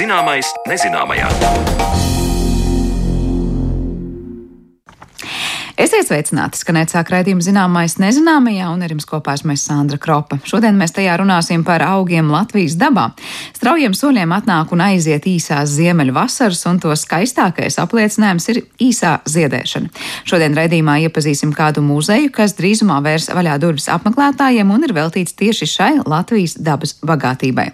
Zināmais nezināmajā. Esiet sveicināti, skanēt sāk raidījuma zināmais nezināmajā, un ar jums kopā esmu Sandra Kropa. Šodien mēs tajā runāsim par augiem Latvijas dabā. Straujiem soļiem atnāk un aiziet īsās ziemeļu vasaras, un to skaistākais apliecinājums ir īsā ziedēšana. Šodien raidījumā iepazīsim kādu muzeju, kas drīzumā vērs vaļā durvis apmeklētājiem un ir veltīts tieši šai Latvijas dabas bagātībai.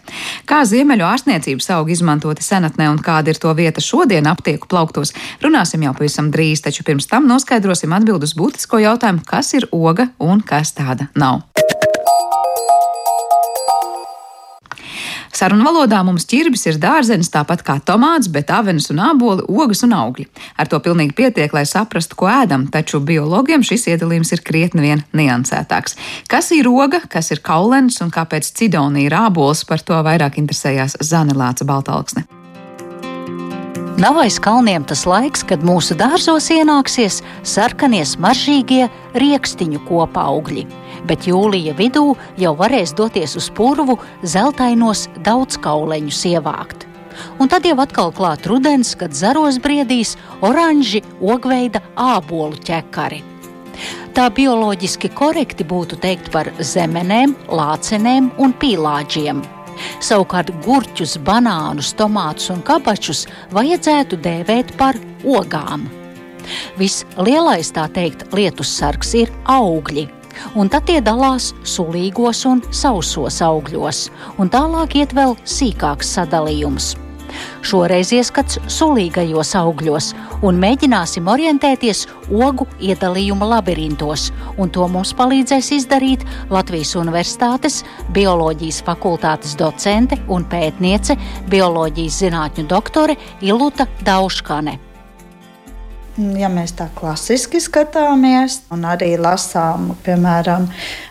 Kā ziemeļu ārstniecības augi izmantoti senatnē un kāda ir to vieta šodien aptieku plauktos, runāsim jau pavisam drīz, taču pirms tam noskaidrosim atbild uz būtisko jautājumu, kas ir oga un kas tāda nav. Sarunu valodā mums ķirbis ir dārzenis, tāpat kā tomāts, bet avenes un āboli, ogas un augļi. Ar to pilnīgi pietiek, lai saprastu, ko ēdam, taču biologiem šis iedalījums ir krietni vien niansētāks. Kas ir oga, kas ir kaulens un kāpēc cidonija ir ābols, par to vairāk interesējās Zanelāca Baltalksne. Nav aiz kalniem tas laiks, kad mūsu dārzos ienāksies sarkanie smaržīgie rīkstiņu kopaugļi, bet jūlija vidū jau varēs doties uz purvu zeltainos daudzkauleņus ievākt. Un tad jau atkal klāt rudens, kad zaros briedīs oranži ogveida ābolu ķekari. Tā bioloģiski korekti būtu teikt par zemenēm, lācenēm un pīlāģiem. Savukārt gurķus, banānus, tomātus un kabačus vajadzētu dēvēt par ogām. Vislielais tā teikt lietus sargs ir augļi. Un tad tie dalās sulīgos un sausos augļos, un tālāk iet vēl sīkāks sadalījums. Šoreiz ieskats sulīgajos augļos un mēģināsim orientēties ogu iedalījuma labirintos, un to mums palīdzēs izdarīt Latvijas Universitātes bioloģijas fakultātes docente un pētniece, bioloģijas zinātņu doktore Iluta Dauškane. Ja mēs tā klasiski skatāmies un arī lasām, piemēram,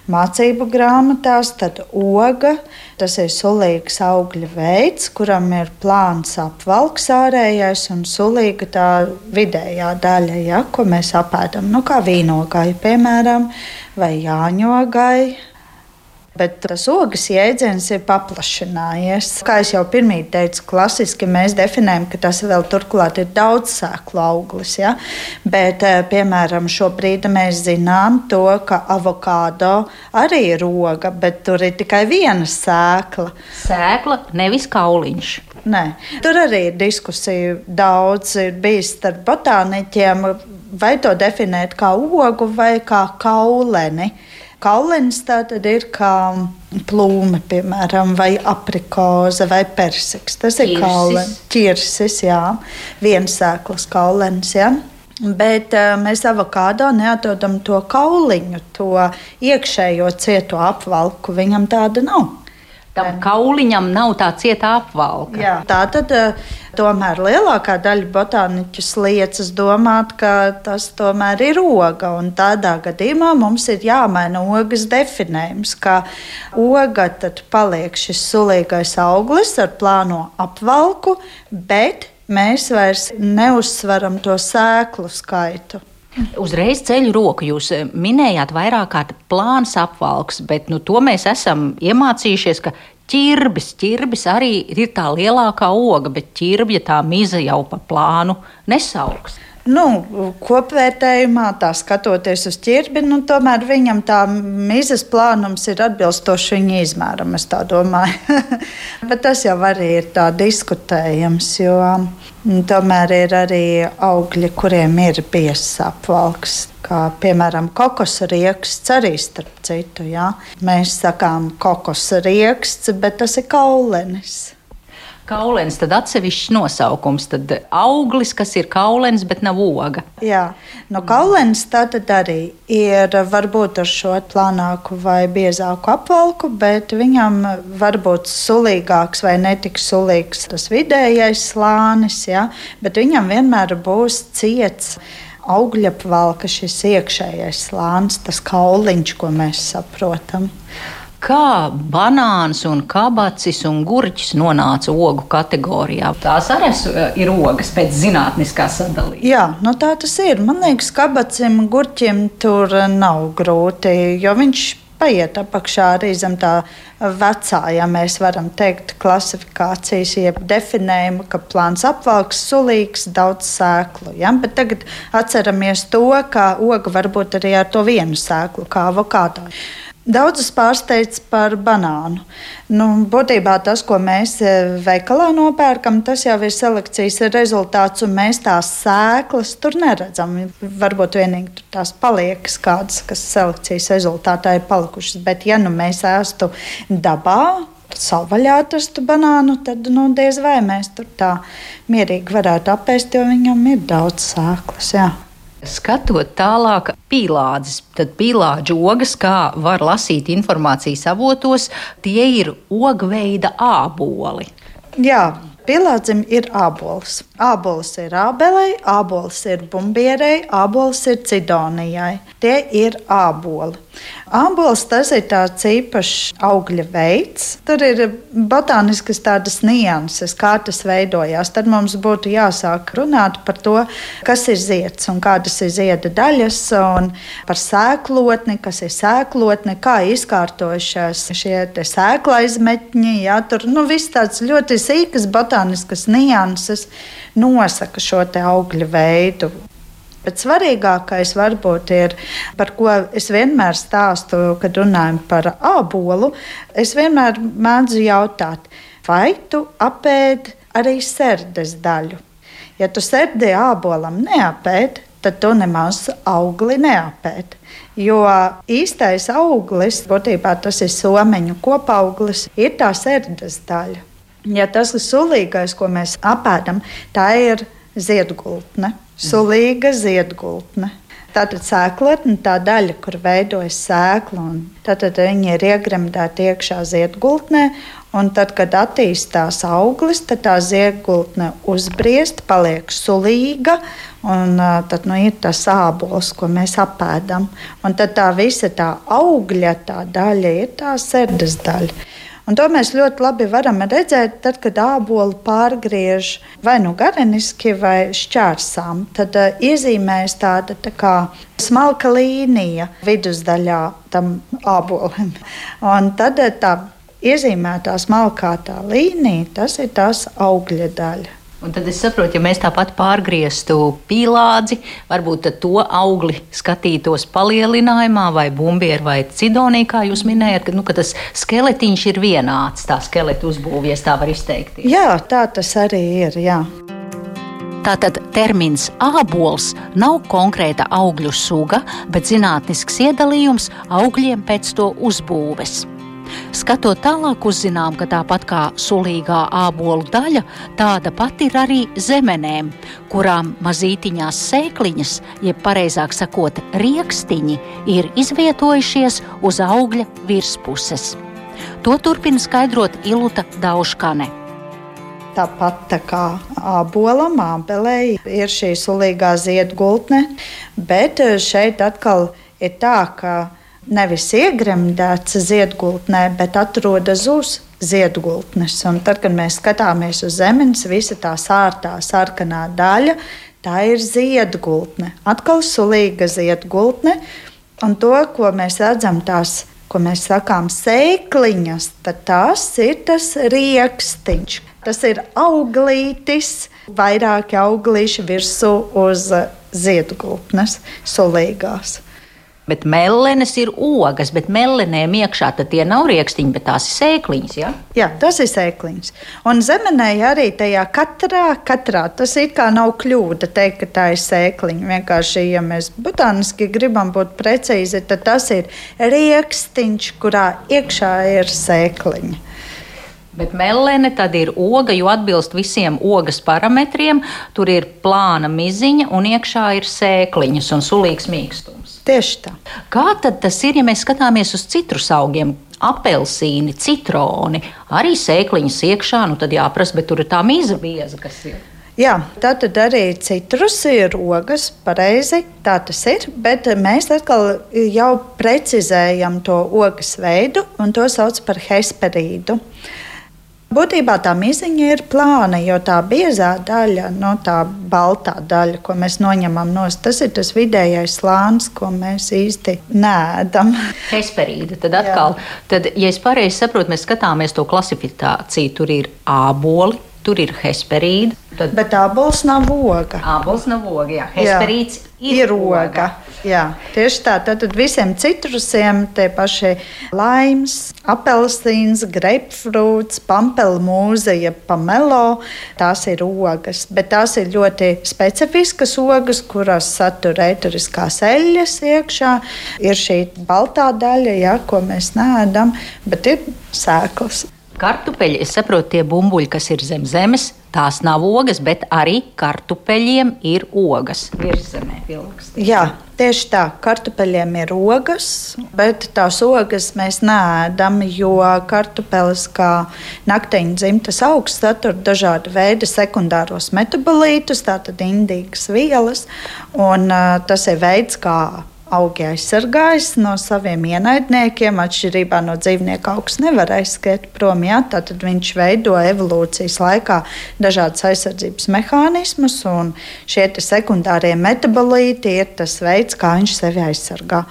mācību grāmatās, tad oga tas ir sulīgs augļa veids, kuram ir plāns apvalks ārējais un sulīga tā vidējā daļa, ja, ko mēs apēdam, nu kā vīnogai, piemēram, vai jāņogai Bet tas ogas jēdziens ir paplašinājies. Kā jau pirmie teicu, klasiski mēs definējam, ka tas vēl turklāt ir daudz sēklu auglis. Ja? Bet, eh, piemēram, šobrīd mēs zinām to, ka avokādo arī ir oga, bet tur ir tikai viena sēkla. Sēkla, nevis kauliņš. Nē. Tur arī ir diskusija daudz ir bijis starp botāniķiem, vai to definēt kā ogu vai kā kauleni. Kaulens tā tad ir kā plūme, piemēram, vai aprikoze vai persiks. Tas ir kaulens, ķirsis, jā, viensēklas kaulens. Jā. Bet uh, mēs avokādo neatrodam to kauliņu, to iekšējo cieto apvalku. Viņam tāda nav. Tam kauliņam nav tā cieta apvalka. Jā, tā tad eh, tomēr lielākā daļa botāniķu liecas domāt, ka tas tomēr ir oga. Tādā gadījumā mums ir jāmaina ogas definējums, ka oga tad paliek šis sulīgais auglis ar plāno apvalku, bet mēs vairs neuzsveram to sēklu skaitu. Uzreiz ceļu roku jūs eh, minējāt vairāk kārt plāns apvalks, bet nu, to mēs esam iemācījušies, ka ķirbis, ķirbis arī ir tā lielākā oga, bet ķirbja tā miza jau pa plānu nesauks. Nu, kopvērtējumā, tā skatoties uz ķirbi, nu, tomēr viņam tā mizas plānums ir atbilstoši viņa izmēram. Es tā domāju. Bet tas jau arī ir tā diskutējams, jo mm, tomēr ir arī augļi, kuriem ir biezs apvalks. Kā piemēram, kokosa rieksts arī starp citu. Jā. Mēs sakām, kokosa rieksts, bet tas ir kaulenis. Kaulens, tad atsevišķs nosaukums, tad auglis, kas ir kaulens, bet nav oga. Jā, no kaulens tātad arī ir varbūt ar šo plānāku vai biezāku apvalku, bet viņam var būt sulīgāks vai netik sulīgs tas vidējais slānis, jā, bet viņam vienmēr būs ciets augļapvalka šis iekšējais slānis, tas kauliņš, ko mēs saprotam kā banāns, un kabacis un gurķis nonāca ogu kategorijā. Tās arī ir ogas pēc zinātniskā sadalījuma. Jā, nu tā tas ir. Man liekas, kabacim, gurķim tur nav grūti, jo viņš paiet apakšā arī zem tā vecā, ja mēs varam teikt, klasifikācijas, jeb definējuma, ka plāns apvalks, sulīgs, daudz sēklu. Ja? Bet tagad atceramies to, ka oga var būt arī ar to vienu sēklu, kā avokādā. Daudzus pārsteidz par banānu. Nu, būtībā tas, ko mēs e, veikalā nopērkam, tas jau ir selekcijas rezultāts, un mēs tās sēklas tur neredzam. Varbūt vienīgi tās paliekas kādas, kas selekcijas rezultātā ir palikušas. Bet, ja nu mēs ēstu dabā, savvaļā atrastu banānu, tad nu, diez vai mēs tur tā mierīgi varētu apēst, jo viņam ir daudz sēklas. Jā. Skatot tālāk, pīlādes, tad pīlāģu ogas, kā var lasīt informācijas avotos, tie ir ogveida āboli. Jā, Pilādzim ir ābols. Ābols ir ābelei, ābols ir bumbierei, ābols ir cidonijai. Tie ir āboli. Ābols tas ir tāds īpašs augļa veids. Tur ir botāniskas tādas nianses, kā tas veidojās. Tad mums būtu jāsāk runāt par to, kas ir zieds un kādas ir zieda daļas, un par sēklotni, kas ir sēklotne, kā izkārtojušās šie sēklaizmetņi. Jā, tur nu, viss tāds ļoti sīkas botāniskas nianses nosaka šo augļa veidu. Bet svarīgākais varbūt ir, par ko es vienmēr stāstu, kad runājam par ābolu. Es vienmēr mēdzu jautāt, vai tu apēdi arī sērdes daļu? Ja tu sēdi ābolam neapēdi, tad tu nemaz augli neapēdi. Jo īstais auglis, būtībā tas ir someņu kopauglis, ir tā sērdes daļa. Ja tas ir sulīgais, ko mēs apēdam, tā ir ziedgultne sulīga ziedgultne. Tātad sēklotne tā daļa, kur veidojas sēkla, un tad viņi ir iegremdēti iekšā ziedgultnē. Un tad, kad attīstās auglis, tad tā ziedgultne uzbriest, paliek sulīga, un tad nu, ir tas ābols, ko mēs apēdam. Un tad tā visa tā augļa tā daļa ir tā sērdes daļa. Un to mēs ļoti labi varam redzēt, tad, kad ābolu pārgriež vai nu gareniski, vai šķērsām. Tad uh, iezīmēs tāda tā kā smalka līnija vidusdaļā tam ābolim. Un tad uh, tā iezīmētā smalkā tā līnija, tas ir tās augļa daļa. Un tad es saprotu, ja mēs tāpat pārgrieztu pīlādzi, varbūt to augli skatītos palielinājumā, vai bumbieru, vai cidonī, kā jūs minējat, ka, nu, ka tas skeletiņš ir vienāds, tā skeleta uzbūvies, tā var izteikties. Jā, tā tas arī ir. Jā. Tātad termins ābols nav konkrēta augļu suga, bet zinātnisks iedalījums augļiem pēc to uzbūves. Skatot tālāk, uzzinām, ka tāpat kā sulīgā ābolu daļa, tāda pati ir arī zemenēm, kurām mazītiņās sēkliņas, jeb pareizāk sakot, riekstiņi, ir izvietojušies uz augļa virspuses. To turpina skaidrot Iluta Dauškane. Tāpat tā kā ābolam, ābelē ir šī sulīgā ziedgultne, bet šeit atkal ir tā, ka nevis iegremdēts ziedgultnē, bet atrodas uz ziedgultnes. Un tad, kad mēs skatāmies uz zemes, visa tā sārtā sarkanā daļa, tā ir ziedgultne. Atkal sulīga ziedgultne, un to, ko mēs redzam, tās ko mēs sakām, sēkliņas, tad tas ir tas rīkstiņš. Tas ir auglītis, vairāki auglīši virsū uz ziedgultnes, sulīgās. Bet mellenes ir ogas, bet mellenēm iekšā tie nav rīkstiņi, bet tās ir sēkliņas. Ja? Jā, tas ir sēkliņas. Un zemenē arī tajā katrā, katrā tas it kā nav kļūda teikt, ka tā ir sēkliņa. Vienkārši, ja mēs botāniski gribam būt precīzi, tad tas ir rīkstiņš, kurā iekšā ir sēkliņa. Bet melene tad ir oga, jo atbilst visiem ogas parametriem. Tur ir plāna miziņa un iekšā ir sēkliņas un sulīgs mīkstums. Tieši tā. Kā tad tas ir, ja mēs skatāmies uz citrus augiem? Apelsīni, citroni, arī sēkliņas iekšā, nu tad jāprasa, bet tur ir tā mīza bieza, kas ir. Jā, tā tad arī citrus ir ogas, pareizi tā tas ir, bet mēs atkal jau precizējam to ogas veidu, un to sauc par hesperīdu. Būtībā tā miziņa ir plāna, jo tā biezā daļa, no tā baltā daļa, ko mēs noņemam no tas ir tas vidējais slānis, ko mēs īsti nēdam. Hesperīda. Tad atkal, Jā. tad, ja es pareizi saprotu, mēs skatāmies to klasifikāciju, tur ir āboli, tur ir hesperīda. Tad... Bet ābols nav oga. Ābols nav oga, jā. Hesperīds jā, ir oga. Jā, tieši tā. Tad visiem citrusiem, tie paši laims, apelsīns, grapefruits, pampelmūze, pamelo, tās ir ogas. Bet tās ir ļoti specifiskas ogas, kurās satur eturiskās eļļas iekšā. Ir šī baltā daļa, jā, ko mēs neēdam, bet ir sēklas. Kartupeļi, es saprotu, tie bumbuļi, kas ir zem zemes, tās nav ogas, bet arī kartupeļiem ir ogas virsmē. Jā, tieši tā, kartupeļiem ir ogas, bet tās ogas mēs neēdam, jo kartupelis kā nakteņa dzimtas augsts satur dažādu veidu sekundāros metabolītus, tātad indīgas vielas, un uh, tas ir veids, kā augi aizsargājas no saviem ienaidniekiem. Atšķirībā no dzīvnieka augs nevar aizskriet prom. Ja? Tad viņš veido evolūcijas laikā dažādas aizsardzības mehānismus, un šie sekundārie metabolīti ir tas veids, kā viņš sevi aizsargā.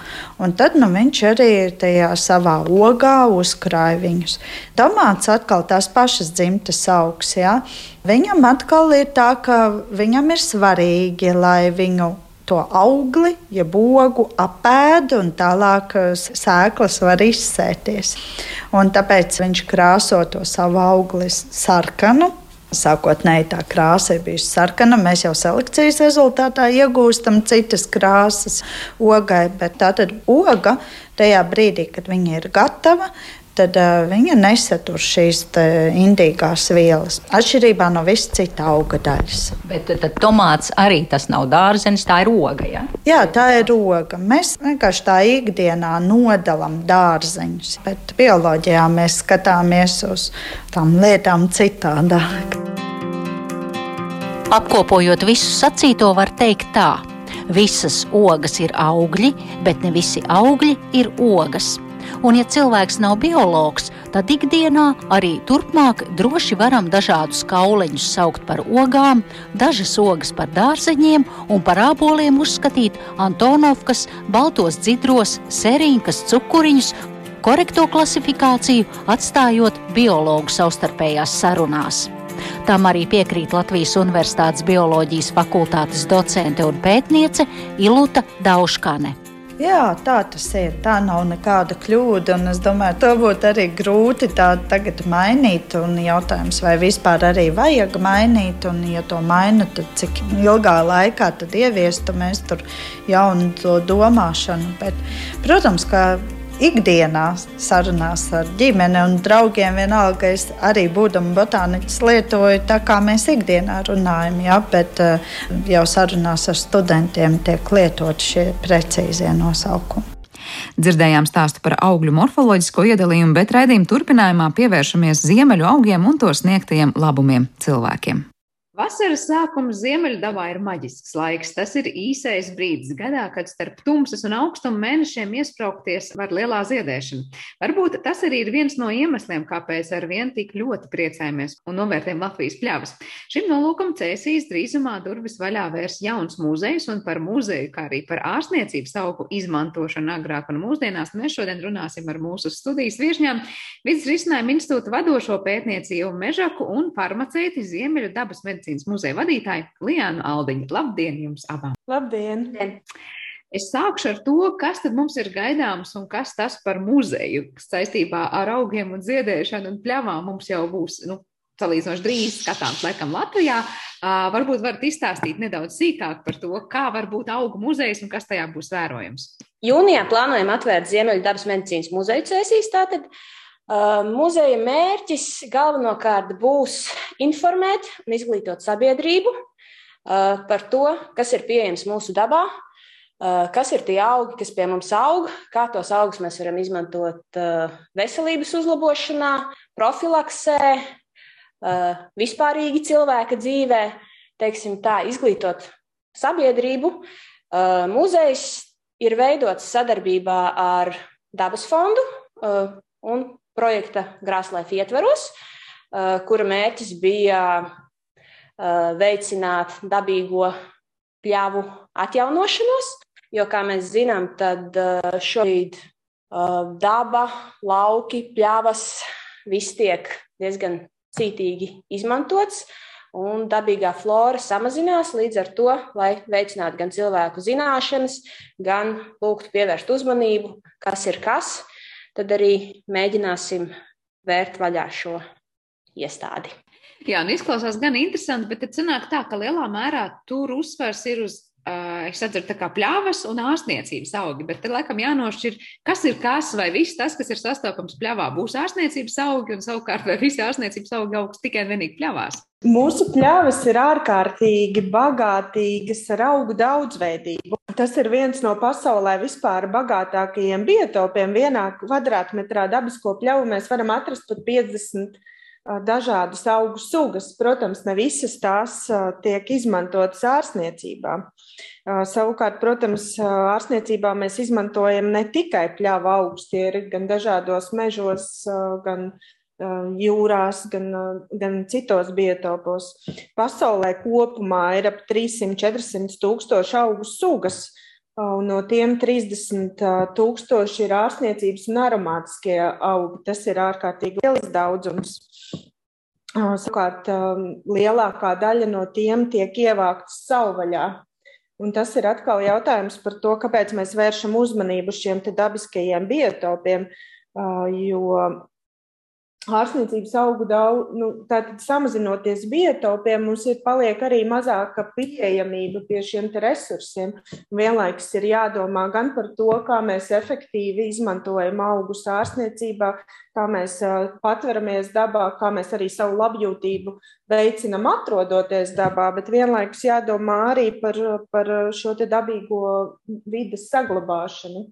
Un tad nu, viņš arī tajā savā ogā uzkrāja viņus. Tomāts atkal tās pašas dzimtas augs. Ja? Viņam atkal ir tā, ka viņam ir svarīgi, lai viņu to augli, ja bogu apēda un tālāk eh, sēklas var izsēties. Un tāpēc viņš krāso to savu augli sarkanu. Sākotnēji tā krāsa ir bijusi sarkana. Mēs jau selekcijas rezultātā iegūstam citas krāsas ogai, bet tā tad oga tajā brīdī, kad viņa ir gatava, tad uh, viņa nesatur šīs indīgās vielas. Atšķirībā no visas citas auga daļas. Bet tad tomāts arī tas nav dārzenis, tā ir oga. Ja? Jā, tā ir oga. Mēs vienkārši tā ikdienā nodalām dārzeņus, bet bioloģijā mēs skatāmies uz tām lietām citādāk. Apkopojot visu sacīto, var teikt tā. Visas ogas ir augļi, bet ne visi augļi ir ogas. Un, ja cilvēks nav biologs, tad ikdienā arī turpmāk droši varam dažādus kauleņus saukt par ogām, dažas ogas par dārzeņiem un par āboliem uzskatīt Antonovkas, baltos dzidros, serīnkas, cukuriņus korekto klasifikāciju atstājot biologu savstarpējās sarunās. Tam arī piekrīt Latvijas Universitātes bioloģijas fakultātes docente un pētniece Iluta Dauškane. Jā, tā tas ir. Tā nav nekāda kļūda. Es domāju, to būtu arī grūti tagad mainīt. Un jautājums, vai vispār arī vajag mainīt, un, ja to maina, tad cik ilgā laikā ieviestu mēs tur jaunu domāšanu. Bet, protams, ka ikdienā sarunās ar ģimeni un draugiem. Vienalga, es arī būdama botāniķis lietoju tā, kā mēs ikdienā runājam, ja, bet eh, jau sarunās ar studentiem tiek lietot šie precīzie nosaukumi. Dzirdējām stāstu par augļu morfoloģisko iedalījumu, bet raidījuma turpinājumā pievēršamies ziemeļu augiem un to sniegtajiem labumiem cilvēkiem. Vasaras sākums Ziemeļdabā ir maģisks laiks. Tas ir īsais brīdis gadā, kad starp tumsas un augstuma mēnešiem iesprāgties var lielā ziedēšana. Varbūt tas arī ir viens no iemesliem, kāpēc ar vien tik ļoti priecājamies un novērtējam Latvijas pļavas. Šim nolūkam cēsīs drīzumā durvis vaļā vērs jauns muzejs un par muzeju, kā arī par ārstniecības augu izmantošanu agrāk un mūsdienās. Mēs šodien runāsim ar mūsu studijas viešņām Vides risinājuma institūta vadošo pētniecību Mežaku un farmaceiti Ziemeļu dabas medicīnas medicīnas muzeja vadītāja Liāna Aldiņa. Labdien jums abām! Labdien! Es sākšu ar to, kas tad mums ir gaidāms un kas tas par muzeju saistībā ar augiem un ziedēšanu un pļavām mums jau būs. Nu, Salīdzinoši drīz skatāms, laikam, Latvijā. Uh, varbūt varat izstāstīt nedaudz sīkāk par to, kā var būt augu muzejs un kas tajā būs vērojams. Jūnijā plānojam atvērt Ziemeļu dabas medicīnas muzeju cēsīs. Tātad Muzeja mērķis galvenokārt būs informēt un izglītot sabiedrību par to, kas ir pieejams mūsu dabā, kas ir tie augi, kas pie mums aug, kā tos augus mēs varam izmantot veselības uzlabošanā, profilaksē, vispārīgi cilvēka dzīvē, teiksim tā, izglītot sabiedrību. Muzejs ir veidots sadarbībā ar Dabas fondu un projekta Grāslēfa ietveros. kura mērķis bija veicināt dabīgo pļavu atjaunošanos, jo, kā mēs zinām, tad šobrīd daba, lauki, pļavas, viss tiek diezgan cītīgi izmantots. Un dabīgā flora samazinās līdz ar to, lai veicinātu gan cilvēku zināšanas, gan lūgtu pievērst uzmanību, kas ir kas, tad arī mēģināsim vērt vaļā šo iestādi. Jā, nu izklausās gan interesanti, bet tad sanāk tā, ka lielā mērā tur uzsvers ir uz es atceru, tā kā pļavas un ārstniecības augi, bet tad laikam jānošķir, kas ir kas, vai viss tas, kas ir sastopams pļavā, būs ārstniecības augi, un savukārt vai visi ārstniecības augi augs tikai un vienīgi pļavās. Mūsu pļavas ir ārkārtīgi bagātīgas ar augu daudzveidību. Tas ir viens no pasaulē vispār bagātākajiem biotopiem. Vienā kvadrātmetrā dabisko pļavu mēs varam atrast pat 50 dažādas augu sugas. Protams, ne visas tās tiek izmantotas ārstniecībā. Savukārt, protams, ārstniecībā mēs izmantojam ne tikai pļāvu augus, tie ir gan dažādos mežos, gan jūrās, gan, gan citos biotopos. Pasaulē kopumā ir ap 300-400 tūkstoši augu sugas. Un no tiem 30 tūkstoši ir ārstniecības un aromātiskie augi. Tas ir ārkārtīgi liels daudzums. Savukārt, lielākā daļa no tiem tiek ievāktas savvaļā. Un tas ir atkal jautājums par to, kāpēc mēs vēršam uzmanību šiem dabiskajiem biotopiem, jo ārstniecības augu daudz, nu, tātad samazinoties biotopiem, mums ir paliek arī mazāka pieejamība pie šiem resursiem. Vienlaikus ir jādomā gan par to, kā mēs efektīvi izmantojam augus ārstniecībā, kā mēs patveramies dabā, kā mēs arī savu labjūtību veicinam atrodoties dabā, bet vienlaikus jādomā arī par, par šo dabīgo vides saglabāšanu.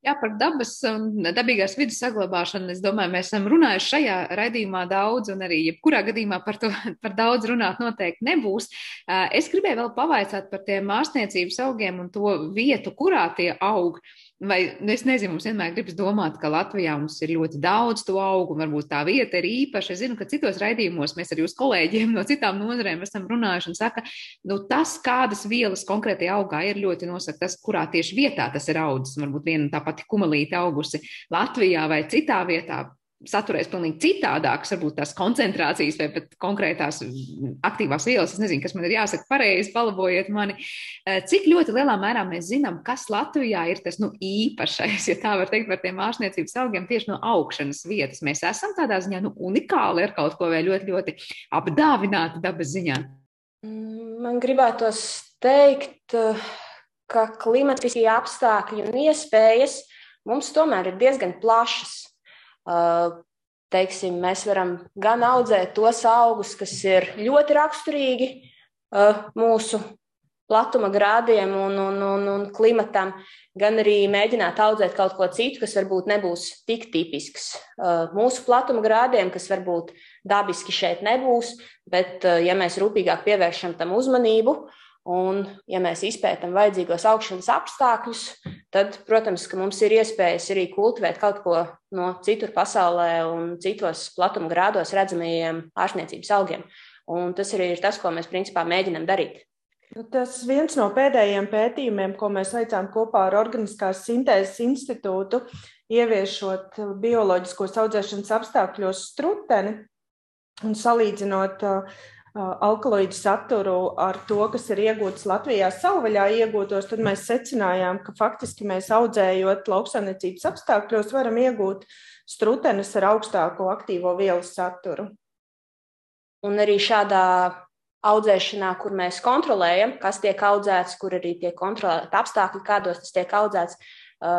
Jā, par dabas un dabīgās vidas saglabāšanu, es domāju, mēs esam runājuši šajā raidījumā daudz, un arī jebkurā gadījumā par to par daudz runāt noteikti nebūs. Es gribēju vēl pavaicāt par tiem ārstniecības augiem un to vietu, kurā tie aug. Vai nu, es nezinu, mums vienmēr gribas domāt, ka Latvijā mums ir ļoti daudz to augu, un varbūt tā vieta ir īpaša. Es zinu, ka citos raidījumos mēs ar jūsu kolēģiem no citām nozarēm esam runājuši un saka, nu, tas, kādas vielas konkrēti augā ir ļoti nosaka tas, kurā tieši vietā tas ir audzis. Varbūt viena tā pati kumelīte augusi Latvijā vai citā vietā saturēs pilnīgi citādākas, varbūt tās koncentrācijas vai pat konkrētās aktīvās vielas. Es nezinu, kas man ir jāsaka pareizi, palabojiet mani. Eh, cik ļoti lielā mērā mēs zinām, kas Latvijā ir tas nu, īpašais, ja tā var teikt, par tiem ārstniecības augiem tieši no augšanas vietas. Mēs esam tādā ziņā nu, unikāli ar kaut ko vai ļoti, ļoti apdāvināti dabas ziņā. Mm, man gribētos teikt, eh, ka klimatiskie apstākļi un iespējas mums tomēr ir diezgan plašas teiksim, mēs varam gan audzēt tos augus, kas ir ļoti raksturīgi mūsu platuma grādiem un, un, un, un klimatam, gan arī mēģināt audzēt kaut ko citu, kas varbūt nebūs tik tipisks. Mūsu platuma grādiem, kas varbūt dabiski šeit nebūs, bet ja mēs rūpīgāk pievēršam tam uzmanību, Un, ja mēs izpētām vajadzīgos augšanas apstākļus, tad, protams, mums ir iespējas arī kultivēt kaut ko no citur pasaulē un citos platuma grādos redzamajiem ārstniecības augiem. Un tas arī ir tas, ko mēs principā mēģinām darīt. Nu, tas viens no pēdējiem pētījumiem, ko mēs veicām kopā ar Organiskās sintēzes institūtu, ieviešot bioloģiskos audzēšanas apstākļos struteni un salīdzinot uh, alkaloīdu saturu ar to, kas ir iegūts Latvijā savvaļā iegūtos, tad mēs secinājām, ka faktiski mēs audzējot lauksaimniecības apstākļos varam iegūt strutenes ar augstāko aktīvo vielu saturu. Un arī šādā audzēšanā, kur mēs kontrolējam, kas tiek audzēts, kur arī tiek kontrolēti apstākļi, kādos tas tiek audzēts,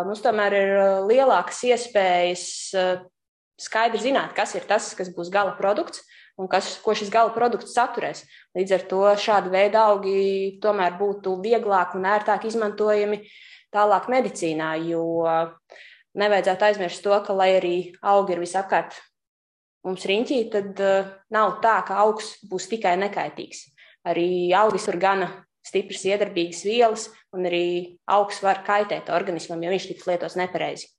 mums tomēr ir lielākas iespējas skaidri zināt, kas ir tas, kas būs gala produkts un kas, ko šis gala produkts saturēs. Līdz ar to šāda veida augi tomēr būtu vieglāk un ērtāk izmantojami tālāk medicīnā, jo nevajadzētu aizmirst to, ka, lai arī augi ir visapkārt mums riņķī, tad uh, nav tā, ka augs būs tikai nekaitīgs. Arī augis ir gana stipras iedarbīgas vielas, un arī augs var kaitēt organismam, ja viņš tiks lietots nepareizi.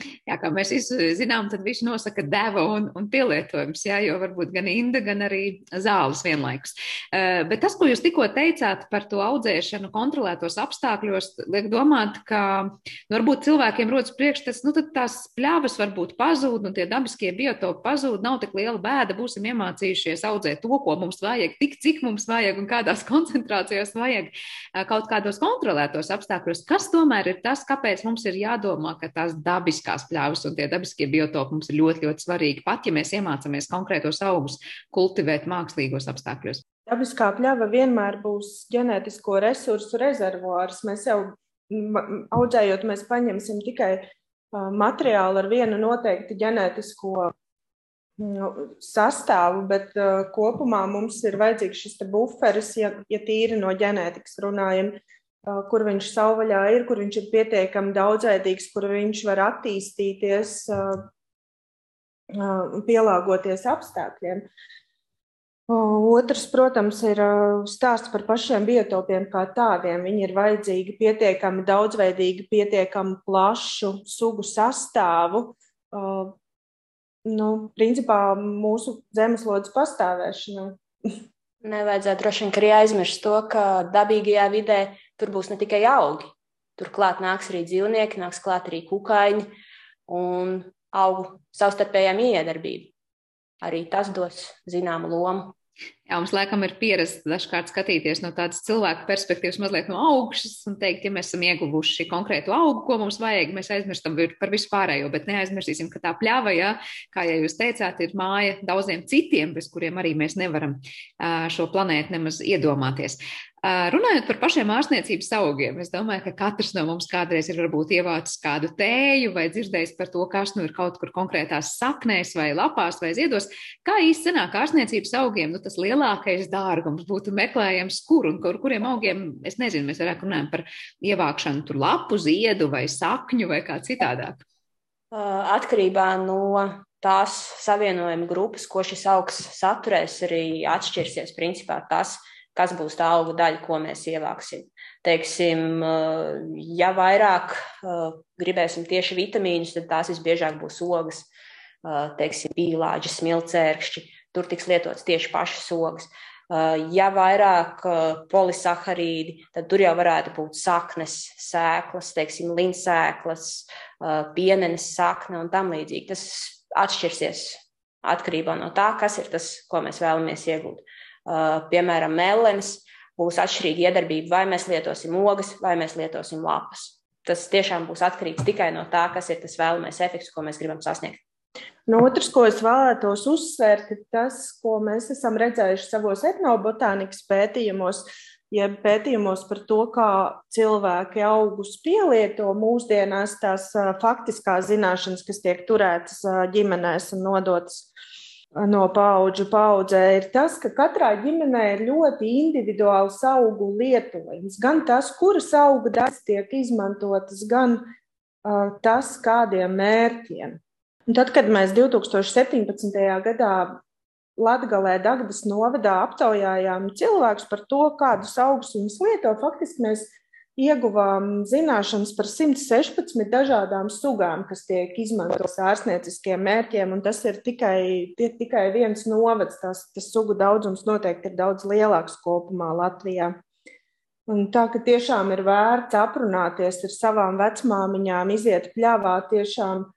Jā, kā mēs zinām, tad viņš nosaka deva un, un pielietojums, jā, jo varbūt gan inda, gan arī zāles vienlaikus. Uh, bet tas, ko jūs tikko teicāt par to audzēšanu kontrolētos apstākļos, liek domāt, ka nu, varbūt cilvēkiem rodas priekšstats, nu tad tās pļavas varbūt pazūd un tie dabiskie biotopi pazūd, nav tik liela bēda, būsim iemācījušies audzēt to, ko mums vajag, tik cik mums vajag un kādās koncentrācijās vajag uh, kaut kādos kontrolētos apstākļos. Kas tomēr ir tas, kāpēc mums ir jādomā, ka tās dabiskās dabiskās pļavas un tie dabiskie biotopi mums ir ļoti, ļoti svarīgi, pat ja mēs iemācāmies konkrētos augus kultivēt mākslīgos apstākļos. Dabiskā pļava vienmēr būs ģenētisko resursu rezervuārs. Mēs jau audzējot, mēs paņemsim tikai materiālu ar vienu noteikti ģenētisko sastāvu, bet uh, kopumā mums ir vajadzīgs šis buferis, ja, ja tīri no ģenētikas runājam, kur viņš savvaļā ir, kur viņš ir pietiekami daudzveidīgs, kur viņš var attīstīties, pielāgoties apstākļiem. Otrs, protams, ir stāsts par pašiem biotopiem kā tādiem. Viņi ir vajadzīgi pietiekami daudzveidīgi, pietiekami plašu sugu sastāvu. Nu, principā mūsu zemeslodes pastāvēšanai. Nevajadzētu droši vien arī aizmirst to, ka dabīgajā vidē tur būs ne tikai augi. Turklāt nāks arī dzīvnieki, nāks klāt arī kukaiņi un augu savstarpējā miedarbība. Arī tas dos zināmu lomu. Jā, mums laikam ir pierasts dažkārt skatīties no tādas cilvēka perspektīvas, mazliet no augšas un teikt, ja mēs esam ieguvuši konkrētu augu, ko mums vajag, mēs aizmirstam par vispārējo, bet neaizmirsīsim, ka tā pļava, jā, kā jau jūs teicāt, ir māja daudziem citiem, bez kuriem arī mēs nevaram šo planētu nemaz iedomāties. Runājot par pašiem ārstniecības augiem, es domāju, ka katrs no mums kādreiz ir varbūt ievācis kādu tēju vai dzirdējis par to, kas nu ir kaut kur konkrētās saknēs vai lapās vai ziedos. Kā īsti sanāk ārstniecības augiem, nu tas lielākais dārgums būtu meklējams, kur un kur, kuriem augiem, es nezinu, mēs varētu runāt par ievākšanu tur lapu, ziedu vai sakņu vai kā citādāk. Atkarībā no tās savienojuma grupas, ko šis augs saturēs, arī atšķirsies principā tas, kas būs tā auga daļa, ko mēs ievāksim. Teiksim, eh, ja vairāk eh, gribēsim tieši vitamīnus, tad tās visbiežāk būs ogas, eh, teiksim, pīlāģi, smilcērkšķi. Tur tiks lietots tieši pašas ogas. Ja vairāk polisaharīdi, tad tur jau varētu būt saknes, sēklas, teiksim, linsēklas, pienenes sakne un tam līdzīgi. Tas atšķirsies atkarībā no tā, kas ir tas, ko mēs vēlamies iegūt piemēram, mellenes, būs atšķirīga iedarbība, vai mēs lietosim ogas, vai mēs lietosim lapas. Tas tiešām būs atkarīgs tikai no tā, kas ir tas vēlamais efekts, ko mēs gribam sasniegt. No otras, ko es vēlētos uzsvērt, ir tas, ko mēs esam redzējuši savos etnobotānikas pētījumos, jeb pētījumos par to, kā cilvēki augus pielieto mūsdienās tās faktiskās zināšanas, kas tiek turētas ģimenēs un nodotas no paudžu paudzē, ir tas, ka katrā ģimenē ir ļoti individuāls augu lietojums. Gan tas, kuras auga daļas tiek izmantotas, gan uh, tas, kādiem mērķiem. Un tad, kad mēs 2017. gadā Latvijā, Dagdas novadā aptaujājām cilvēkus par to, kādus augus viņas lieto, faktiski mēs ieguvām zināšanas par 116 dažādām sugām, kas tiek izmantotas ārstnieciskiem mērķiem, un tas ir tikai, tie, tikai viens novads. Tas, tas sugu daudzums noteikti ir daudz lielāks kopumā Latvijā. Un tā ka tiešām ir vērts aprunāties ar savām vecmāmiņām, iziet pļāvā, tiešām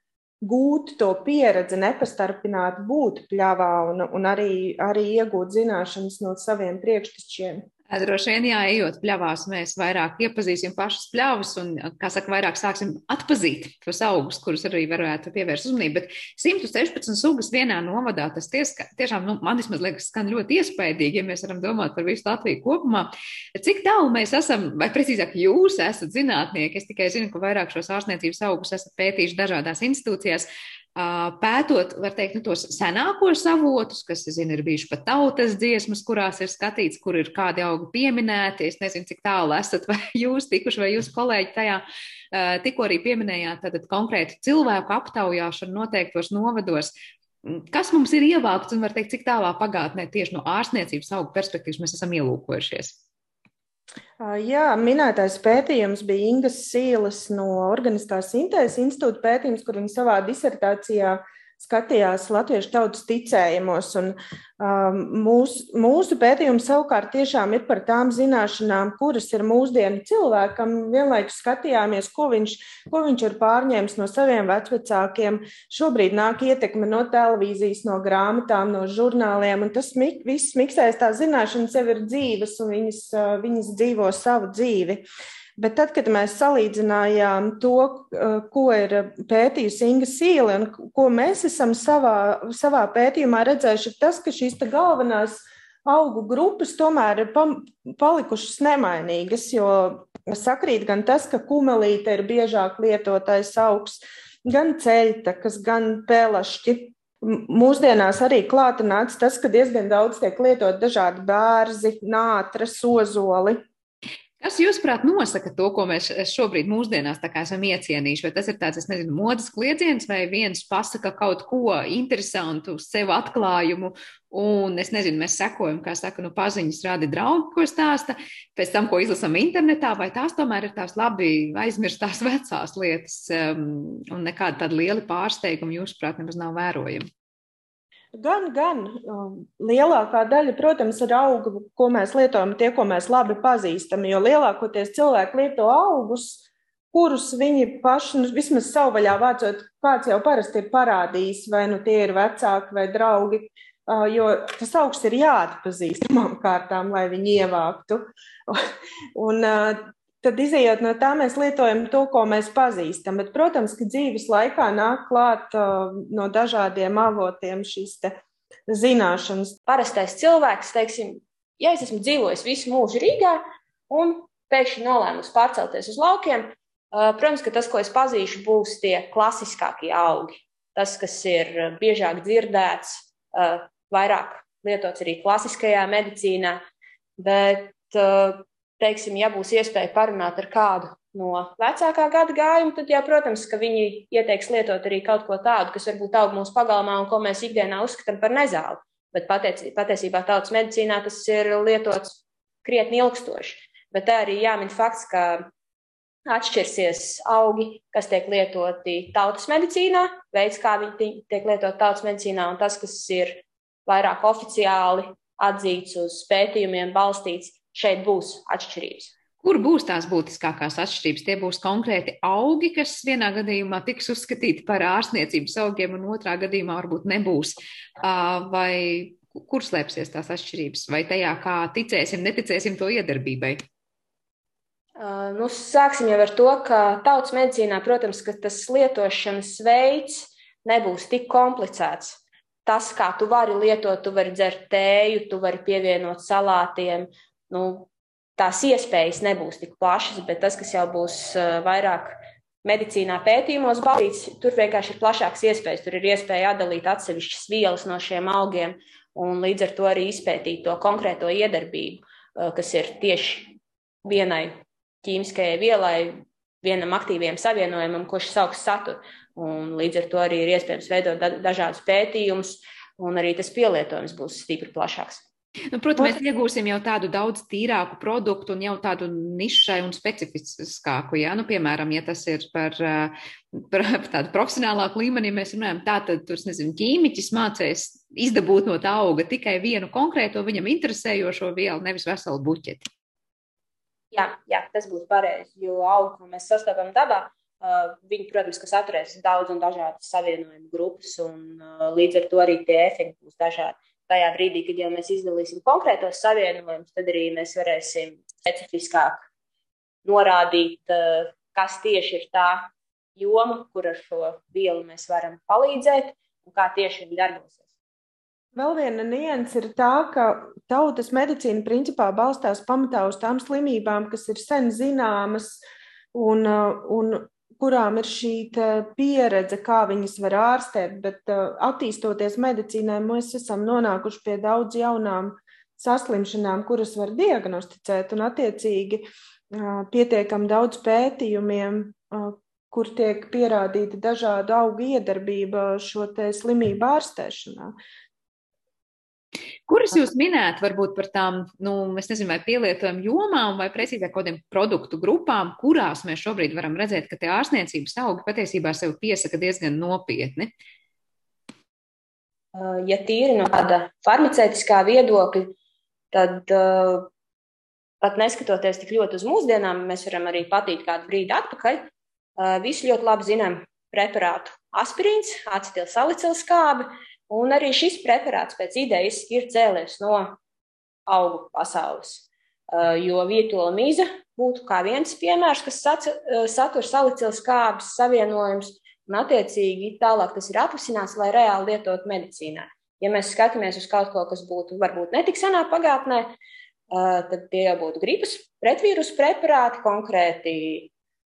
gūt to pieredzi, nepastarpināt būt pļāvā un, un arī, arī iegūt zināšanas no saviem priekštečiem. Droši vien, jā, ejot pļavās, mēs vairāk iepazīsim pašas pļavas un, kā saka, vairāk sāksim atpazīt tos augus, kurus arī varētu pievērst uzmanību. Bet 116 sugas vienā novadā, tas ties, tiešām, nu, man vismaz liekas, skan ļoti iespaidīgi, ja mēs varam domāt par visu Latviju kopumā. Cik tālu mēs esam, vai precīzāk jūs esat zinātnieki, es tikai zinu, ka vairāk šos ārstniecības augus esat pētījuši dažādās institūcijās pētot, var teikt, nu, tos senākos avotus, kas, zinu, ir bijuši pat tautas dziesmas, kurās ir skatīts, kur ir kādi augi pieminēti. Es nezinu, cik tālu esat vai jūs tikuši, vai jūsu kolēģi tajā tikko arī pieminējāt, tātad konkrēti cilvēku aptaujāšanu noteiktos novados. Kas mums ir ievākts un var teikt, cik tālā pagātnē tieši no ārstniecības augu perspektīvas mēs esam ielūkojušies? Jā, minētais pētījums bija Ingas Sīles no Organiskās sintēzes institūta pētījums, kur viņa savā disertācijā uh, skatījās latviešu tautas ticējumos. Un, um, mūs, mūsu pētījums savukārt tiešām ir par tām zināšanām, kuras ir mūsdienu cilvēkam. Vienlaikus skatījāmies, ko viņš, ko viņš ir pārņēmis no saviem vecvecākiem. Šobrīd nāk ietekme no televīzijas, no grāmatām, no žurnāliem, un tas mik, viss miksēs, tās zināšanas jau ir dzīves, un viņas, uh, viņas dzīvo savu dzīvi. Bet tad, kad mēs salīdzinājām to, ko ir pētījusi Inga Sīle un ko mēs esam savā, savā pētījumā redzējuši, ir tas, ka šīs galvenās augu grupas tomēr ir palikušas nemainīgas, jo sakrīt gan tas, ka kumelīte ir biežāk lietotais augs, gan ceļtakas, gan pelašķi. Mūsdienās arī klāta nāca tas, ka diezgan daudz tiek lietot dažādi bērzi, nātras, ozoli. Kas, jūsuprāt, nosaka to, ko mēs šobrīd mūsdienās esam iecienījuši? Vai tas ir tāds, es nezinu, modes kliedziens, vai viens pasaka kaut ko interesantu, sev atklājumu, un es nezinu, mēs sekojam, kā saka, nu, paziņas rādi draugi, ko stāsta, pēc tam, ko izlasam internetā, vai tās tomēr ir tās labi aizmirstās vecās lietas, um, un nekāda tāda liela pārsteiguma, jūsuprāt, nemaz nav vērojama? Gan, gan. Um, lielākā daļa, protams, ir auga, ko mēs lietojam, tie, ko mēs labi pazīstam. Jo lielākoties cilvēki lieto augus, kurus viņi paši, nu, vismaz savvaļā vācot, kāds jau parasti ir parādījis, vai nu tie ir vecāki vai draugi. Uh, jo tas augsts ir jāatpazīst pirmām kārtām, lai viņi ievāktu. Un, uh, tad izējot no tā, mēs lietojam to, ko mēs pazīstam. Bet, protams, ka dzīves laikā nāk klāt uh, no dažādiem avotiem šīs zināšanas. Parastais cilvēks, teiksim, ja es esmu dzīvojis visu mūžu Rīgā un pēkšņi nolēmu pārcelties uz laukiem, uh, protams, ka tas, ko es pazīšu, būs tie klasiskākie augi. Tas, kas ir biežāk dzirdēts, uh, vairāk lietots arī klasiskajā medicīnā, bet uh, teiksim, ja būs iespēja parunāt ar kādu no vecākā gada gājuma, tad, jā, protams, ka viņi ieteiks lietot arī kaut ko tādu, kas varbūt aug mūsu pagalmā un ko mēs ikdienā uzskatām par nezāli. Bet patiesībā tautas medicīnā tas ir lietots krietni ilgstoši. Bet tā arī jāmin fakts, ka atšķirsies augi, kas tiek lietoti tautas medicīnā, veids, kā viņi tiek lietoti tautas medicīnā, un tas, kas ir vairāk oficiāli atzīts uz pētījumiem balstīts, šeit būs atšķirības. Kur būs tās būtiskākās atšķirības? Tie būs konkrēti augi, kas vienā gadījumā tiks uzskatīti par ārstniecības augiem, un otrā gadījumā varbūt nebūs. Vai kur slēpsies tās atšķirības? Vai tajā, kā ticēsim, neticēsim to iedarbībai? Nu, sāksim jau ar to, ka tautas medicīnā, protams, ka tas lietošanas veids nebūs tik komplicēts. Tas, kā tu vari lietot, tu vari dzert tēju, tu vari pievienot salātiem, nu, tās iespējas nebūs tik plašas, bet tas, kas jau būs eh, vairāk medicīnā pētījumos balstīts, tur vienkārši ir plašāks iespējas. Tur ir iespēja atdalīt atsevišķas vielas no šiem augiem un līdz ar to arī izpētīt to konkrēto iedarbību, eh, kas ir tieši vienai ķīmiskajai vielai, vienam aktīviem savienojumam, ko šis augsts satur. Un līdz ar to arī ir iespējams veidot dažādus pētījumus, un arī tas pielietojums būs stipri plašāks. Nu, protams, mēs iegūsim jau tādu daudz tīrāku produktu un jau tādu nišai un specifiskāku. Ja? Nu, piemēram, ja tas ir par, par tādu profesionālāku līmeni, mēs runājam, tā tad tur, nezinu, ķīmiķis mācīs izdabūt no tā auga tikai vienu konkrēto viņam interesējošo vielu, nevis veselu buķeti. Jā, jā, tas būtu pareizi, jo augu, ko mēs sastopam dabā, viņi, protams, ka saturēs daudz un dažādas savienojumu grupas, un līdz ar to arī tie efekti būs dažādi tajā brīdī, kad jau mēs izdalīsim konkrētos savienojumus, tad arī mēs varēsim specifiskāk norādīt, eh, kas tieši ir tā joma, kur ar šo vielu mēs varam palīdzēt un kā tieši viņi darbosies. Vēl viena nianses ir tā, ka tautas medicīna principā balstās pamatā uz tām slimībām, kas ir sen zināmas un, eh, un kurām ir šī pieredze, kā viņas var ārstēt, bet uh, attīstoties medicīnai, mēs esam nonākuši pie daudz jaunām saslimšanām, kuras var diagnosticēt, un attiecīgi uh, pietiekam daudz pētījumiem, uh, kur tiek pierādīta dažādu augu iedarbība šo slimību ārstēšanā. Kuras jūs minējat varbūt par tām, nu, es nezinu, vai pielietojumu jomām vai precīzāk kādiem produktu grupām, kurās mēs šobrīd varam redzēt, ka tie ārstniecības augi patiesībā sev piesaka diezgan nopietni? Uh, ja tīri no tāda farmaceitiskā viedokļa, tad uh, pat neskatoties tik ļoti uz mūsdienām, mēs varam arī patīt kādu brīdi atpakaļ. Uh, visi ļoti labi zinām preparātu aspirīns, acetilsalicilskābi, Un arī šis preparāts pēc idejas ir cēlies no augu pasaules. Uh, jo vietola mīza būtu kā viens piemērs, kas uh, satur salicils kāpes savienojums, un attiecīgi tālāk tas ir atrisināts, lai reāli lietot medicīnā. Ja mēs skatāmies uz kaut ko, kas būtu varbūt netik senā pagātnē, uh, tad tie jau būtu gripas pretvīrus preparāti, konkrēti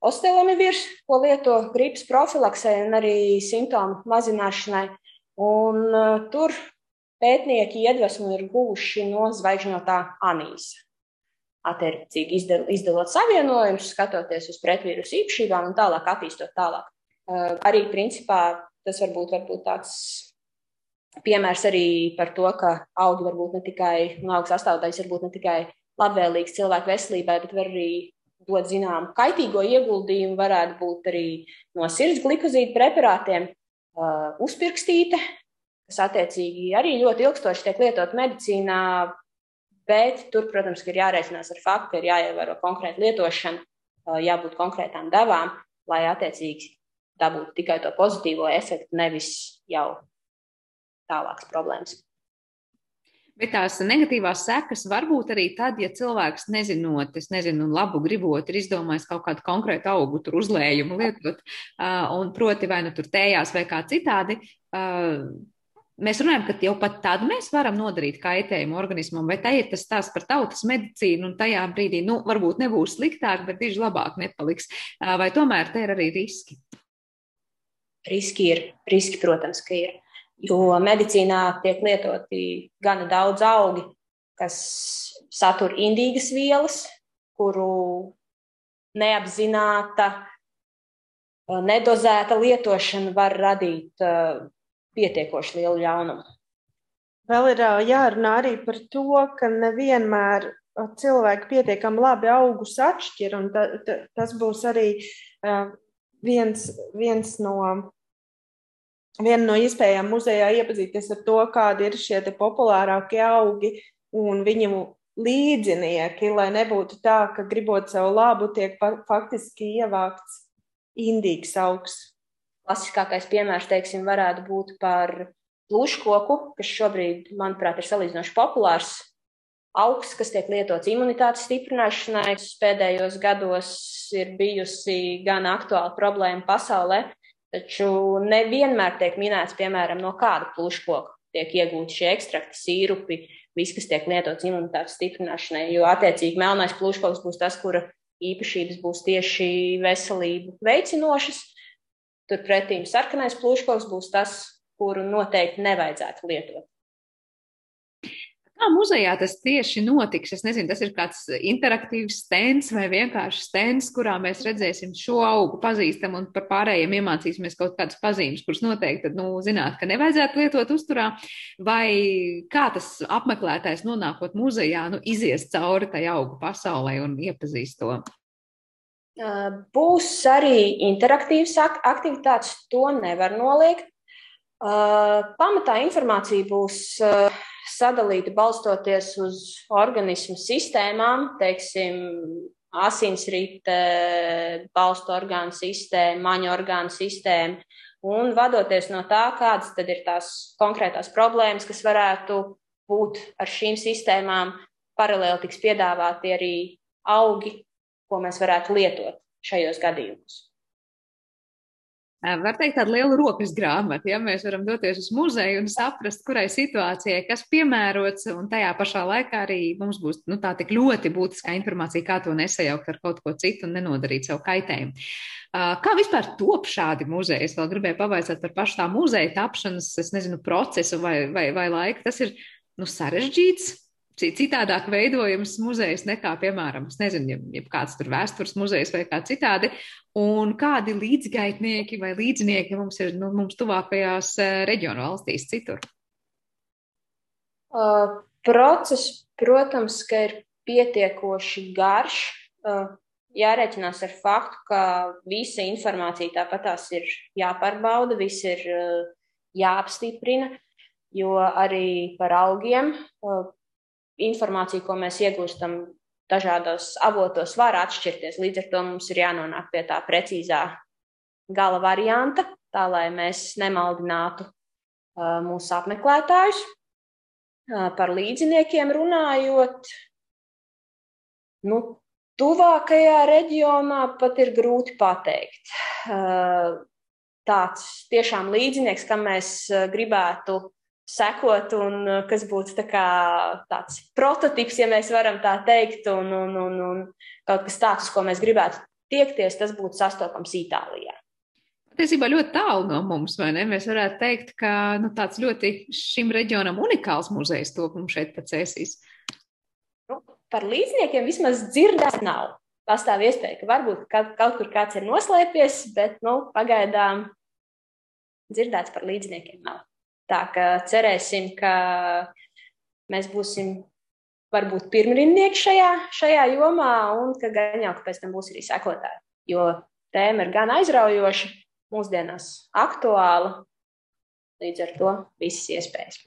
osteomivirs, ko lieto gripas profilaksē un arī simptomu mazināšanai. Un uh, tur pētnieki iedvesmu ir guvuši no zvaigžņotā anīsa. Attiecīgi izdalot savienojumus, skatoties uz pretvīrusu īpašībām un tālāk attīstot tālāk. Uh, arī principā tas var būt tāds piemērs arī par to, ka augi var būt ne tikai, un auga sastāvdaļas var būt ne tikai labvēlīgs cilvēku veselībai, bet var arī dot zinām kaitīgo ieguldījumu, varētu būt arī no sirds glikozīdu preparātiem, uzpirkstīte, kas attiecīgi arī ļoti ilgstoši tiek lietot medicīnā, bet tur, protams, ir jārēķinās ar faktu, ka ir jāievēro konkrēta lietošana, uh, jābūt konkrētām devām, lai attiecīgi dabūtu tikai to pozitīvo efektu, nevis jau tālākas problēmas. Bet tās negatīvās sekas var būt arī tad, ja cilvēks nezinot, es nezinu, labu gribot, ir izdomājis kaut kādu konkrētu augu, tur uzlējumu lietot, un proti vai nu tur tējās vai kā citādi. Mēs runājam, ka jau pat tad mēs varam nodarīt kaitējumu organismam, vai tā ir tas stāsts par tautas medicīnu, un tajā brīdī, nu, varbūt nebūs sliktāk, bet diži labāk nepaliks. Vai tomēr te ir arī riski? Riski ir, riski, protams, ka ir jo medicīnā tiek lietoti gana daudz augi, kas satur indīgas vielas, kuru neapzināta, nedozēta lietošana var radīt pietiekoši lielu ļaunumu. Vēl ir jārunā arī par to, ka nevienmēr cilvēki pietiekami labi augus atšķir, un ta, ta, tas būs arī viens, viens no viena no iespējām muzejā iepazīties ar to, kādi ir šie populārākie augi un viņu līdzinieki, lai nebūtu tā, ka gribot sev labu, tiek faktiski ievākts indīgs augs. Klasiskākais piemērs, teiksim, varētu būt par plūškoku, kas šobrīd, manuprāt, ir salīdzinoši populārs augs, kas tiek lietots imunitātes stiprināšanai. Pēdējos gados ir bijusi gan aktuāla problēma pasaulē, Taču nevienmēr tiek minēts, piemēram, no kāda plūškoka tiek iegūti šie ekstrakti, sīrupi, viss, kas tiek lietots imunitātes stiprināšanai. Jo, attiecīgi, melnais plūškoks būs tas, kura īpašības būs tieši veselību veicinošas. Turpretī sarkanais plūškoks būs tas, kuru noteikti nevajadzētu lietot. Kā muzejā tas tieši notiks? Es nezinu, tas ir kāds interaktīvs stends vai vienkārši stends, kurā mēs redzēsim šo augu, pazīstam un par pārējiem iemācīsimies kaut kādas pazīmes, kuras noteikti, nu, zināt, ka nevajadzētu lietot uzturā, vai kā tas apmeklētājs nonākot muzejā, nu, izies cauri tai augu pasaulē un iepazīst to? Būs arī interaktīvas aktivitātes, to nevar noliegt. Pamatā informācija būs sadalīti balstoties uz organismu sistēmām, teiksim, asinsrite, balstu orgānu sistēma, maņu orgānu sistēma, un vadoties no tā, kādas tad ir tās konkrētās problēmas, kas varētu būt ar šīm sistēmām, paralēli tiks piedāvāti arī augi, ko mēs varētu lietot šajos gadījumos. Var teikt, tāda liela rokas grāmata, ja mēs varam doties uz muzeju un saprast, kurai situācijai kas piemērots, un tajā pašā laikā arī mums būs nu, tā tik ļoti būtiskā informācija, kā to nesajaukt ar kaut ko citu un nenodarīt sev kaitējumu. Kā vispār top šādi muzeji? Es vēl gribēju pavaicāt par pašu tā muzeja tapšanas, es nezinu, procesu vai, vai, vai laiku. Tas ir nu, sarežģīts, citādāk veidojams muzejs nekā, piemēram, nezinu, ja, ja kāds tur vēstures muzejs vai kā citādi, un kādi līdzgaitnieki vai līdznieki mums ir nu, mums tuvākajās reģionu valstīs citur. Uh, process, protams, ka ir pietiekoši garš. Uh, jārēķinās ar faktu, ka visa informācija tāpat tās ir jāpārbauda, viss ir uh, jāapstiprina, jo arī par augiem uh, informācija, ko mēs iegūstam dažādos avotos, var atšķirties. Līdz ar to mums ir jānonāk pie tā precīzā gala varianta, tā lai mēs nemaldinātu uh, mūsu apmeklētājus. Par līdziniekiem runājot, nu, tuvākajā reģionā pat ir grūti pateikt. Tāds tiešām līdzinieks, kam mēs gribētu sekot, un kas būtu tā kā tāds prototyps, ja mēs varam tā teikt, un, un, un, un kaut kas tāds, uz ko mēs gribētu tiekties, tas būtu sastopams Itālijā patiesībā ļoti tālu no mums, vai ne? Mēs varētu teikt, ka nu, tāds ļoti šim reģionam unikāls muzejs top mums šeit pēc ēsīs. Nu, par līdzniekiem vismaz dzirdēts nav. Pastāv iespēja, ka varbūt kaut, kaut kur kāds ir noslēpies, bet nu, pagaidām dzirdēts par līdzniekiem nav. Tā kā cerēsim, ka mēs būsim varbūt pirmrindnieki šajā, šajā jomā un ka gan jau, pēc tam būs arī sekotāji. Jo tēma ir gan aizraujoša, mūsdienās aktuāla. Līdz ar to visas iespējas.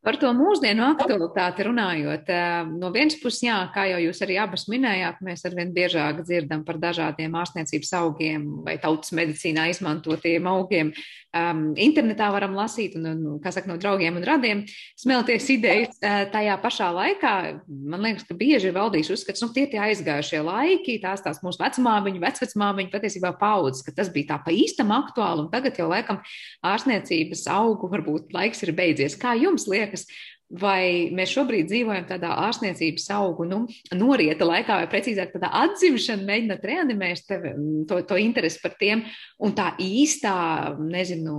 Par to mūsdienu aktualitāti runājot, eh, no vienas puses, jā, kā jau jūs arī abas minējāt, mēs arvien biežāk dzirdam par dažādiem ārstniecības augiem vai tautas medicīnā izmantotiem augiem. Um, internetā varam lasīt, un, un, kā saka, no draugiem un radiem smelties idejas. Uh, tajā pašā laikā man liekas, ka bieži ir valdījis uzskats, nu, tie tie aizgājušie laiki, tās tās mūsu vecmāmiņu, vecvecmāmiņu patiesībā paudzes, ka tas bija tā pa īstam aktuāli, un tagad jau laikam ārstniecības augu varbūt laiks ir beidzies. Kā jums liekas? Liekas, vai mēs šobrīd dzīvojam tādā ārstniecības augu nu, norieta laikā, vai precīzāk tādā atzimšana, mēģinot reanimēt tevi, to, to interesi par tiem, un tā īstā, nezinu,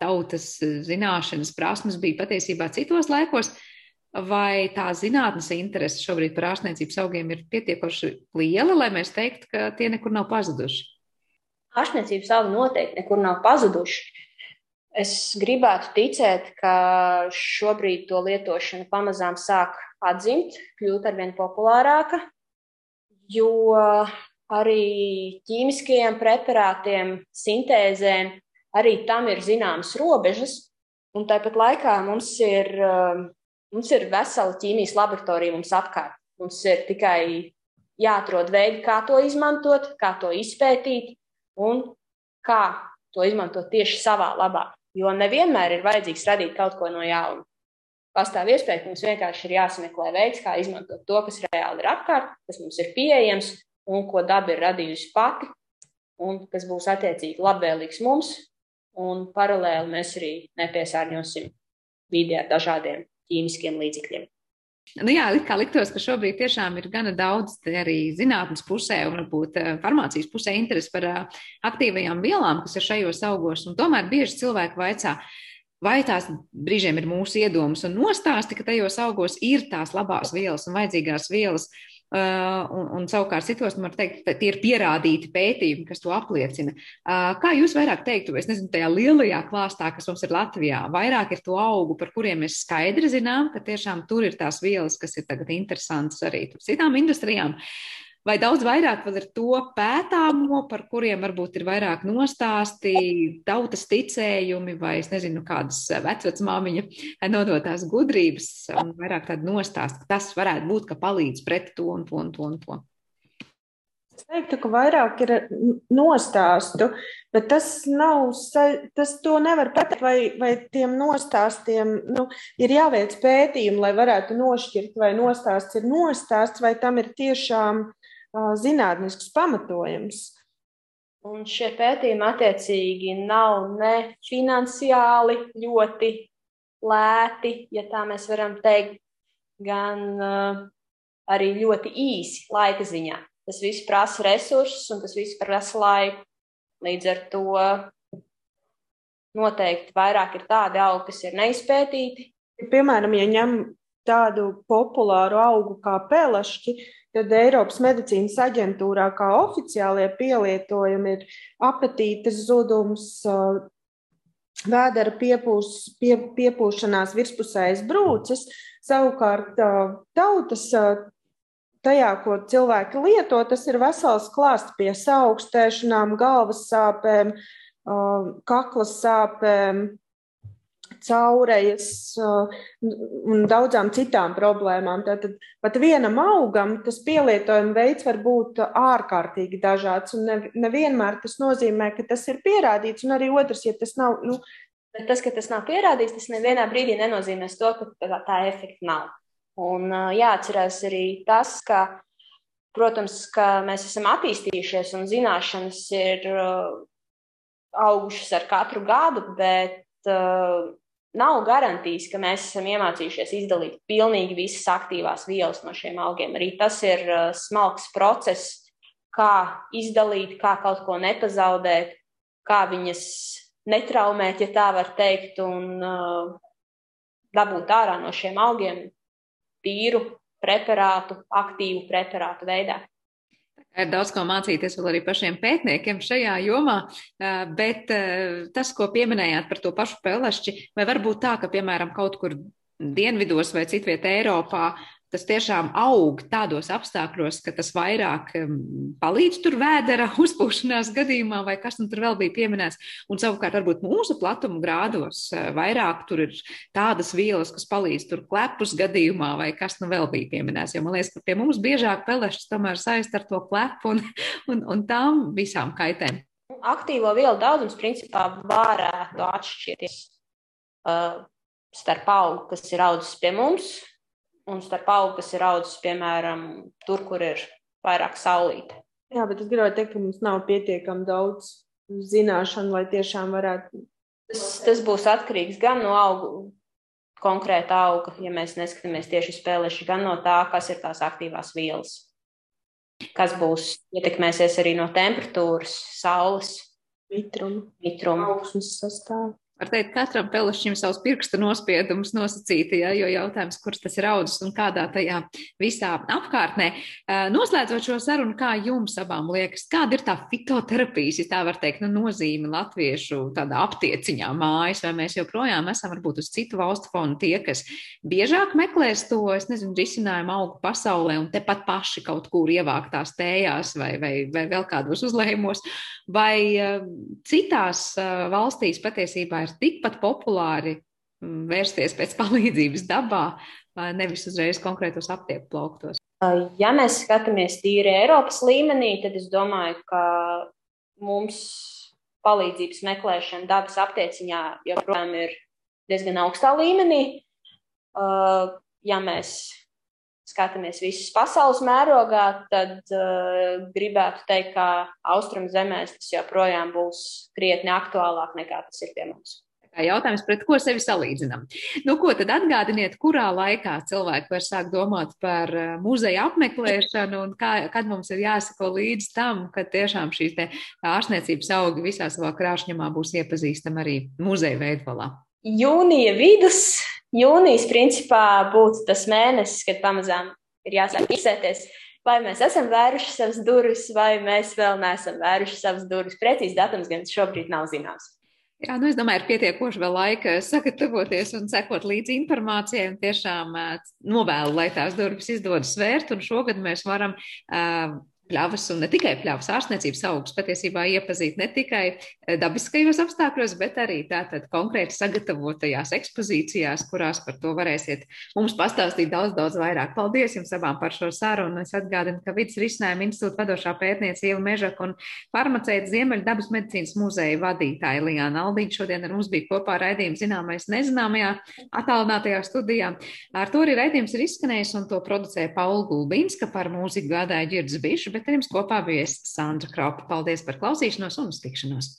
tautas zināšanas prasmes bija patiesībā citos laikos, vai tā zinātnes interese šobrīd par ārstniecības augiem ir pietiekoši liela, lai mēs teiktu, ka tie nekur nav pazuduši? Ārstniecības augi noteikti nekur nav pazuduši. Es gribētu ticēt, ka šobrīd to lietošana pamazām sāk atzimt, kļūt ar vien populārāka, jo arī ķīmiskajiem preparātiem, sintēzēm, arī tam ir zināmas robežas. Un tāpat laikā mums ir, mums ir vesela ķīmijas laboratorija mums apkārt. Mums ir tikai jāatrod veidi, kā to izmantot, kā to izpētīt un kā to izmantot tieši savā labā. Jo nevienmēr ir vajadzīgs radīt kaut ko no jauna. Pastāv iespēja, ka mums vienkārši ir jāsameklē veids, kā izmantot to, kas reāli ir apkārt, kas mums ir pieejams un ko daba ir radījusi pati, un kas būs attiecīgi labvēlīgs mums. Un paralēli mēs arī nepiesārņosim vidi ar dažādiem ķīmiskiem līdzekļiem. Nu jā, kā liktos, ka šobrīd tiešām ir gana daudz arī zinātnes pusē un varbūt eh, farmācijas pusē interesi par eh, aktīvajām vielām, kas ir šajos augos. Un tomēr bieži cilvēki vaicā, vai tās brīžiem ir mūsu iedomas un nostāsti, ka tajos augos ir tās labās vielas un vajadzīgās vielas. Uh, un, un savukārt citos, man var teikt, tie ir pierādīti pētījumi, kas to apliecina. Uh, kā jūs vairāk teiktu, es nezinu, tajā lielajā klāstā, kas mums ir Latvijā, vairāk ir to augu, par kuriem mēs skaidri zinām, ka tiešām tur ir tās vielas, kas ir tagad interesantas arī citām industrijām. Vai daudz vairāk vēl ir to pētāmo, par kuriem varbūt ir vairāk nostāsti, tautas ticējumi vai, es nezinu, kādas vecvecmāmiņa nodotās gudrības un vairāk tādu nostāstu, ka tas varētu būt, ka palīdz pret to un to un to un to. Es teiktu, ka vairāk ir nostāstu, bet tas nav, tas to nevar pateikt, vai, vai tiem nostāstiem nu, ir jāveic pētījumi, lai varētu nošķirt, vai nostāsts ir nostāsts, vai tam ir tiešām zinātnisks pamatojums. Un šie pētījumi attiecīgi nav ne finansiāli ļoti lēti, ja tā mēs varam teikt, gan uh, arī ļoti īsi laika ziņā. Tas viss prasa resursus un tas viss prasa laiku. Līdz ar to noteikti vairāk ir tādi augi, kas ir neizpētīti. Piemēram, ja ņem tādu populāru augu kā pelašķi, tad Eiropas medicīnas aģentūrā kā oficiālie pielietojumi ir apetītes zudums, vēdera piepūs, pie, piepūšanās virspusējas brūces. Savukārt tautas tajā, ko cilvēki lieto, tas ir vesels klāsts pie saaugstēšanām, galvas sāpēm, kaklas sāpēm, caurejas un daudzām citām problēmām. Tātad pat vienam augam tas pielietojuma veids var būt ārkārtīgi dažāds, un nevienmēr tas nozīmē, ka tas ir pierādīts, un arī otrs, ja tas nav. Nu, Bet tas, ka tas nav pierādīts, tas nevienā brīdī nenozīmē to, ka tā, tā efekta nav. Un jāatcerās arī tas, ka, protams, ka mēs esam attīstījušies un zināšanas ir augušas ar katru gadu, bet uh, nav garantijas, ka mēs esam iemācījušies izdalīt pilnīgi visas aktīvās vielas no šiem augiem. Arī tas ir uh, smalks process, kā izdalīt, kā kaut ko nepazaudēt, kā viņas netraumēt, ja tā var teikt, un uh, dabūt ārā no šiem augiem tīru preparātu, aktīvu preparātu veidā. Ir daudz ko mācīties vēl arī pašiem pētniekiem šajā jomā, bet tas, ko pieminējāt par to pašu pelešķi, vai varbūt tā, ka, piemēram, kaut kur dienvidos vai citviet Eiropā tas tiešām aug tādos apstākļos, ka tas vairāk palīdz tur vēdera uzpūšanās gadījumā, vai kas nu tur vēl bija pieminēts. Un savukārt, varbūt mūsu platuma grādos uh, vairāk tur ir tādas vielas, kas palīdz tur klepus gadījumā, vai kas nu vēl bija pieminēts. Jo man liekas, ka pie mums biežāk pelešas tomēr saist ar to klepu un, un, un tām visām kaitēm. Aktīvo vielu daudzums principā varētu atšķirties uh, starp augu, kas ir audzis pie mums, un starp augu, kas ir audzis, piemēram, tur, kur ir vairāk saulīte. Jā, bet es gribēju teikt, ka mums nav pietiekami daudz zināšanu, lai tiešām varētu. Tas, tas būs atkarīgs gan no auga, konkrēta auga, ja mēs neskatāmies tieši spēleši, gan no tā, kas ir tās aktīvās vielas. Kas būs ietekmēsies arī no temperatūras, saules, mitruma, mitruma. augsnes sastāvā. Var teikt, katram pelešķim savs pirksta nospiedums nosacīti, ja, jo jautājums, kurš tas ir audzis un kādā tajā visā apkārtnē. Noslēdzot šo sarunu, kā jums abām liekas, kāda ir tā fitoterapijas, ja tā var teikt, nu, nozīme latviešu tādā aptieciņā mājas, vai mēs joprojām esam varbūt uz citu valstu fonu tie, kas biežāk meklēs to, es nezinu, risinājumu augu pasaulē un tepat paši kaut kur ievāktās tējās vai, vai, vai vēl kādos uzlējumos, vai citās valstīs patiesībā ir ir tikpat populāri mm, vērsties pēc palīdzības dabā, nevis uzreiz konkrētos aptieku plauktos. Ja mēs skatāmies tīri Eiropas līmenī, tad es domāju, ka mums palīdzības meklēšana dabas aptieciņā joprojām ir diezgan augstā līmenī. Ja mēs skatāmies visas pasaules mērogā, tad uh, gribētu teikt, ka austrum zemēs tas joprojām būs krietni aktuālāk nekā tas ir pie mums. Jautājums, pret ko sevi salīdzinām? Nu, ko tad atgādiniet, kurā laikā cilvēki var sākt domāt par eh, muzeja apmeklēšanu un kā, kad mums ir jāsako līdz tam, ka tiešām šīs ārstniecības augi visā savā krāšņumā būs iepazīstami arī muzeja veidolā? Jūnija vidus, jūnijas principā būtu tas mēnesis, kad pamazām ir jāsāk izsēties. Vai mēs esam vēruši savas durvis, vai mēs vēl neesam vēruši savas durvis. Precīzi datums gan šobrīd nav zināms. Jā, nu es domāju, ir pietiekoši vēl laika sagatavoties un sekot līdzi informācijai tiešām uh, novēlu, lai tās durvis izdodas svērt. Un šogad mēs varam uh, pļavas un ne tikai pļavas ārstniecības augus patiesībā iepazīt ne tikai eh, dabiskajos apstākļos, bet arī tātad konkrēti sagatavotajās ekspozīcijās, kurās par to varēsiet mums pastāstīt daudz, daudz vairāk. Paldies jums abām par šo sarunu. Es atgādinu, ka Vidas risinājuma institūta vadošā pētniece Ieva Mežaka un farmaceita Ziemeļa dabas medicīnas muzeja vadītāja Lijāna Aldīņa šodien ar mums bija kopā raidījuma zināmais nezināmajā attālinātajā studijā. Ar to arī raidījums ir izskanējis un to producēja Paula Gulbīnska par mūziku gādāja Ģirds Bišu jums kopā bija Sandra Kropa. Paldies par klausīšanos un uz tikšanos!